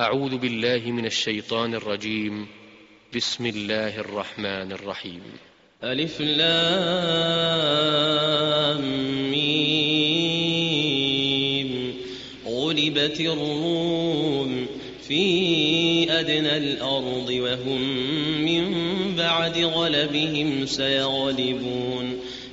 أعوذ بالله من الشيطان الرجيم. بسم الله الرحمن الرحيم. ألف لام ميم. غلبت الروم في أدنى الأرض وهم من بعد غلبهم سيغلبون.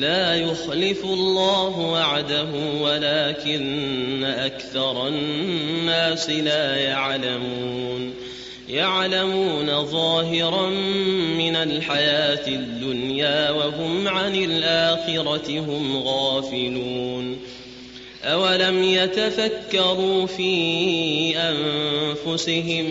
لا يخلف الله وعده ولكن أكثر الناس لا يعلمون. يعلمون ظاهرا من الحياة الدنيا وهم عن الآخرة هم غافلون. أولم يتفكروا في أنفسهم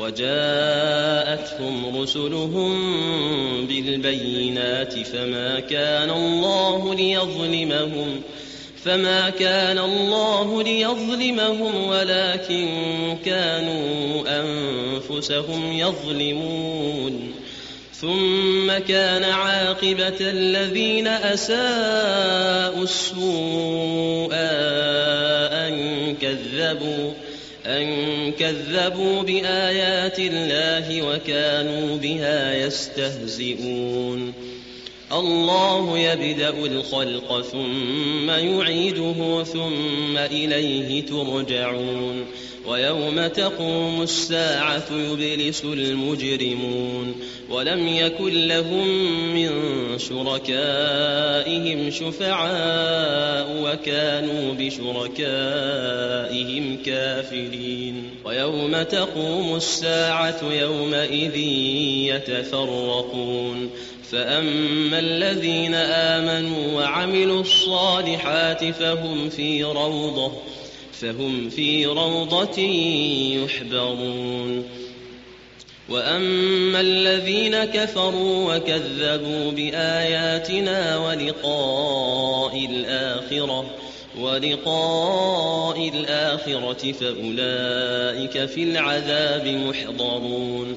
وجاءتهم رسلهم بالبينات فما كان الله ليظلمهم فما كان الله ليظلمهم ولكن كانوا أنفسهم يظلمون. ثم كان عاقبة الذين أساءوا السوء أن كذبوا. أن كذبوا بآيات الله وكانوا بها يستهزئون. الله يبدأ الخلق ثم يعيده ثم إليه ترجعون ويوم تقوم الساعة يبلس المجرمون ولم يكن لهم من شركائهم شفعاء وكانوا بشركائهم كافرين ويوم تقوم الساعة يومئذ يتفرقون فأما الذين آمنوا وعملوا الصالحات فهم في روضة فهم في روضة يحبرون وأما الذين كفروا وكذبوا بآياتنا ولقاء الآخرة ولقاء الآخرة فأولئك في العذاب محضرون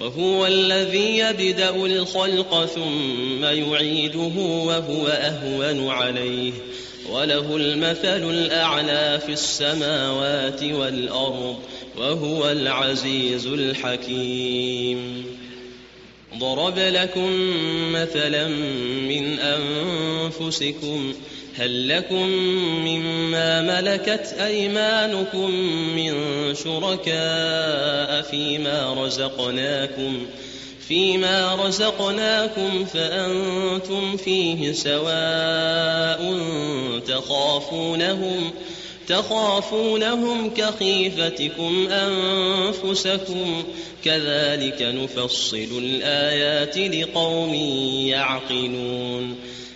وهو الذي يبدأ الخلق ثم يعيده وهو أهون عليه. وله المثل الأعلى في السماوات والأرض وهو العزيز الحكيم. ضرب لكم مثلا من أنفسكم هل لكم مما ملكت أيمانكم من شركاء فيما رزقناكم فيما رزقناكم فأنتم فيه سواء تخافونهم تخافونهم كخيفتكم أنفسكم كذلك نفصل الآيات لقوم يعقلون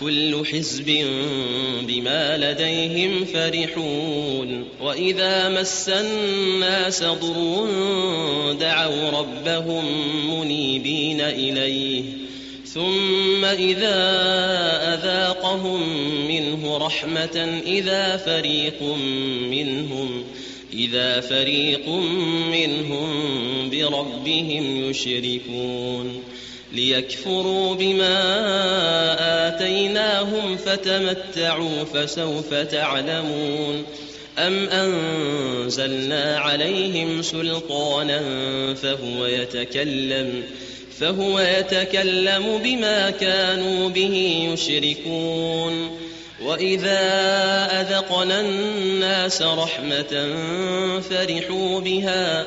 كل حزب بما لديهم فرحون. وإذا مس الناس ضر دعوا ربهم منيبين إليه. ثم إذا أذاقهم منه رحمة إذا فريق منهم إذا فريق منهم بربهم يشركون. ليكفروا بما آتيناهم فتمتعوا فسوف تعلمون. أم أنزلنا عليهم سلطانا فهو يتكلم فهو يتكلم بما كانوا به يشركون. وإذا أذقنا الناس رحمة فرحوا بها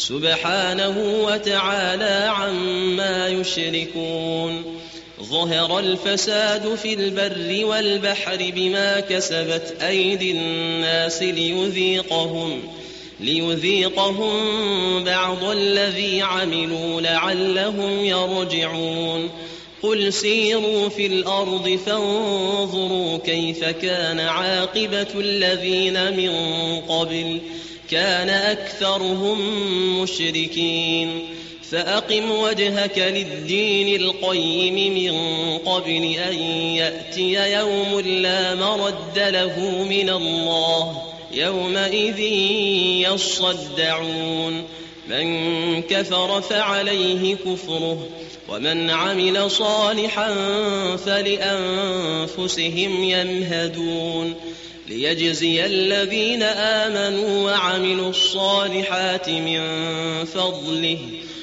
سبحانه وتعالى عما يشركون. ظهر الفساد في البر والبحر بما كسبت أيدي الناس ليذيقهم ليذيقهم بعض الذي عملوا لعلهم يرجعون. قل سيروا في الأرض فانظروا كيف كان عاقبة الذين من قبل. كان أكثرهم مشركين. فأقم وجهك للدين القيم من قبل أن يأتي يوم لا مرد له من الله. يومئذ يصدعون. من كفر فعليه كفره ومن عمل صالحا فلأنفسهم يمهدون. ليجزي الذين آمنوا وعملوا الصالحات من فضله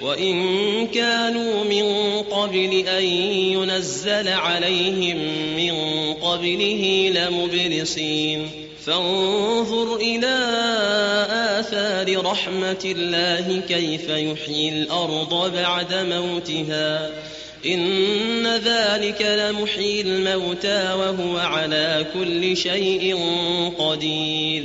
وإن كانوا من قبل أن ينزل عليهم من قبله لمبلسين. فانظر إلى آثار رحمة الله كيف يحيي الأرض بعد موتها. إن ذلك لمحيي الموتى وهو على كل شيء قدير.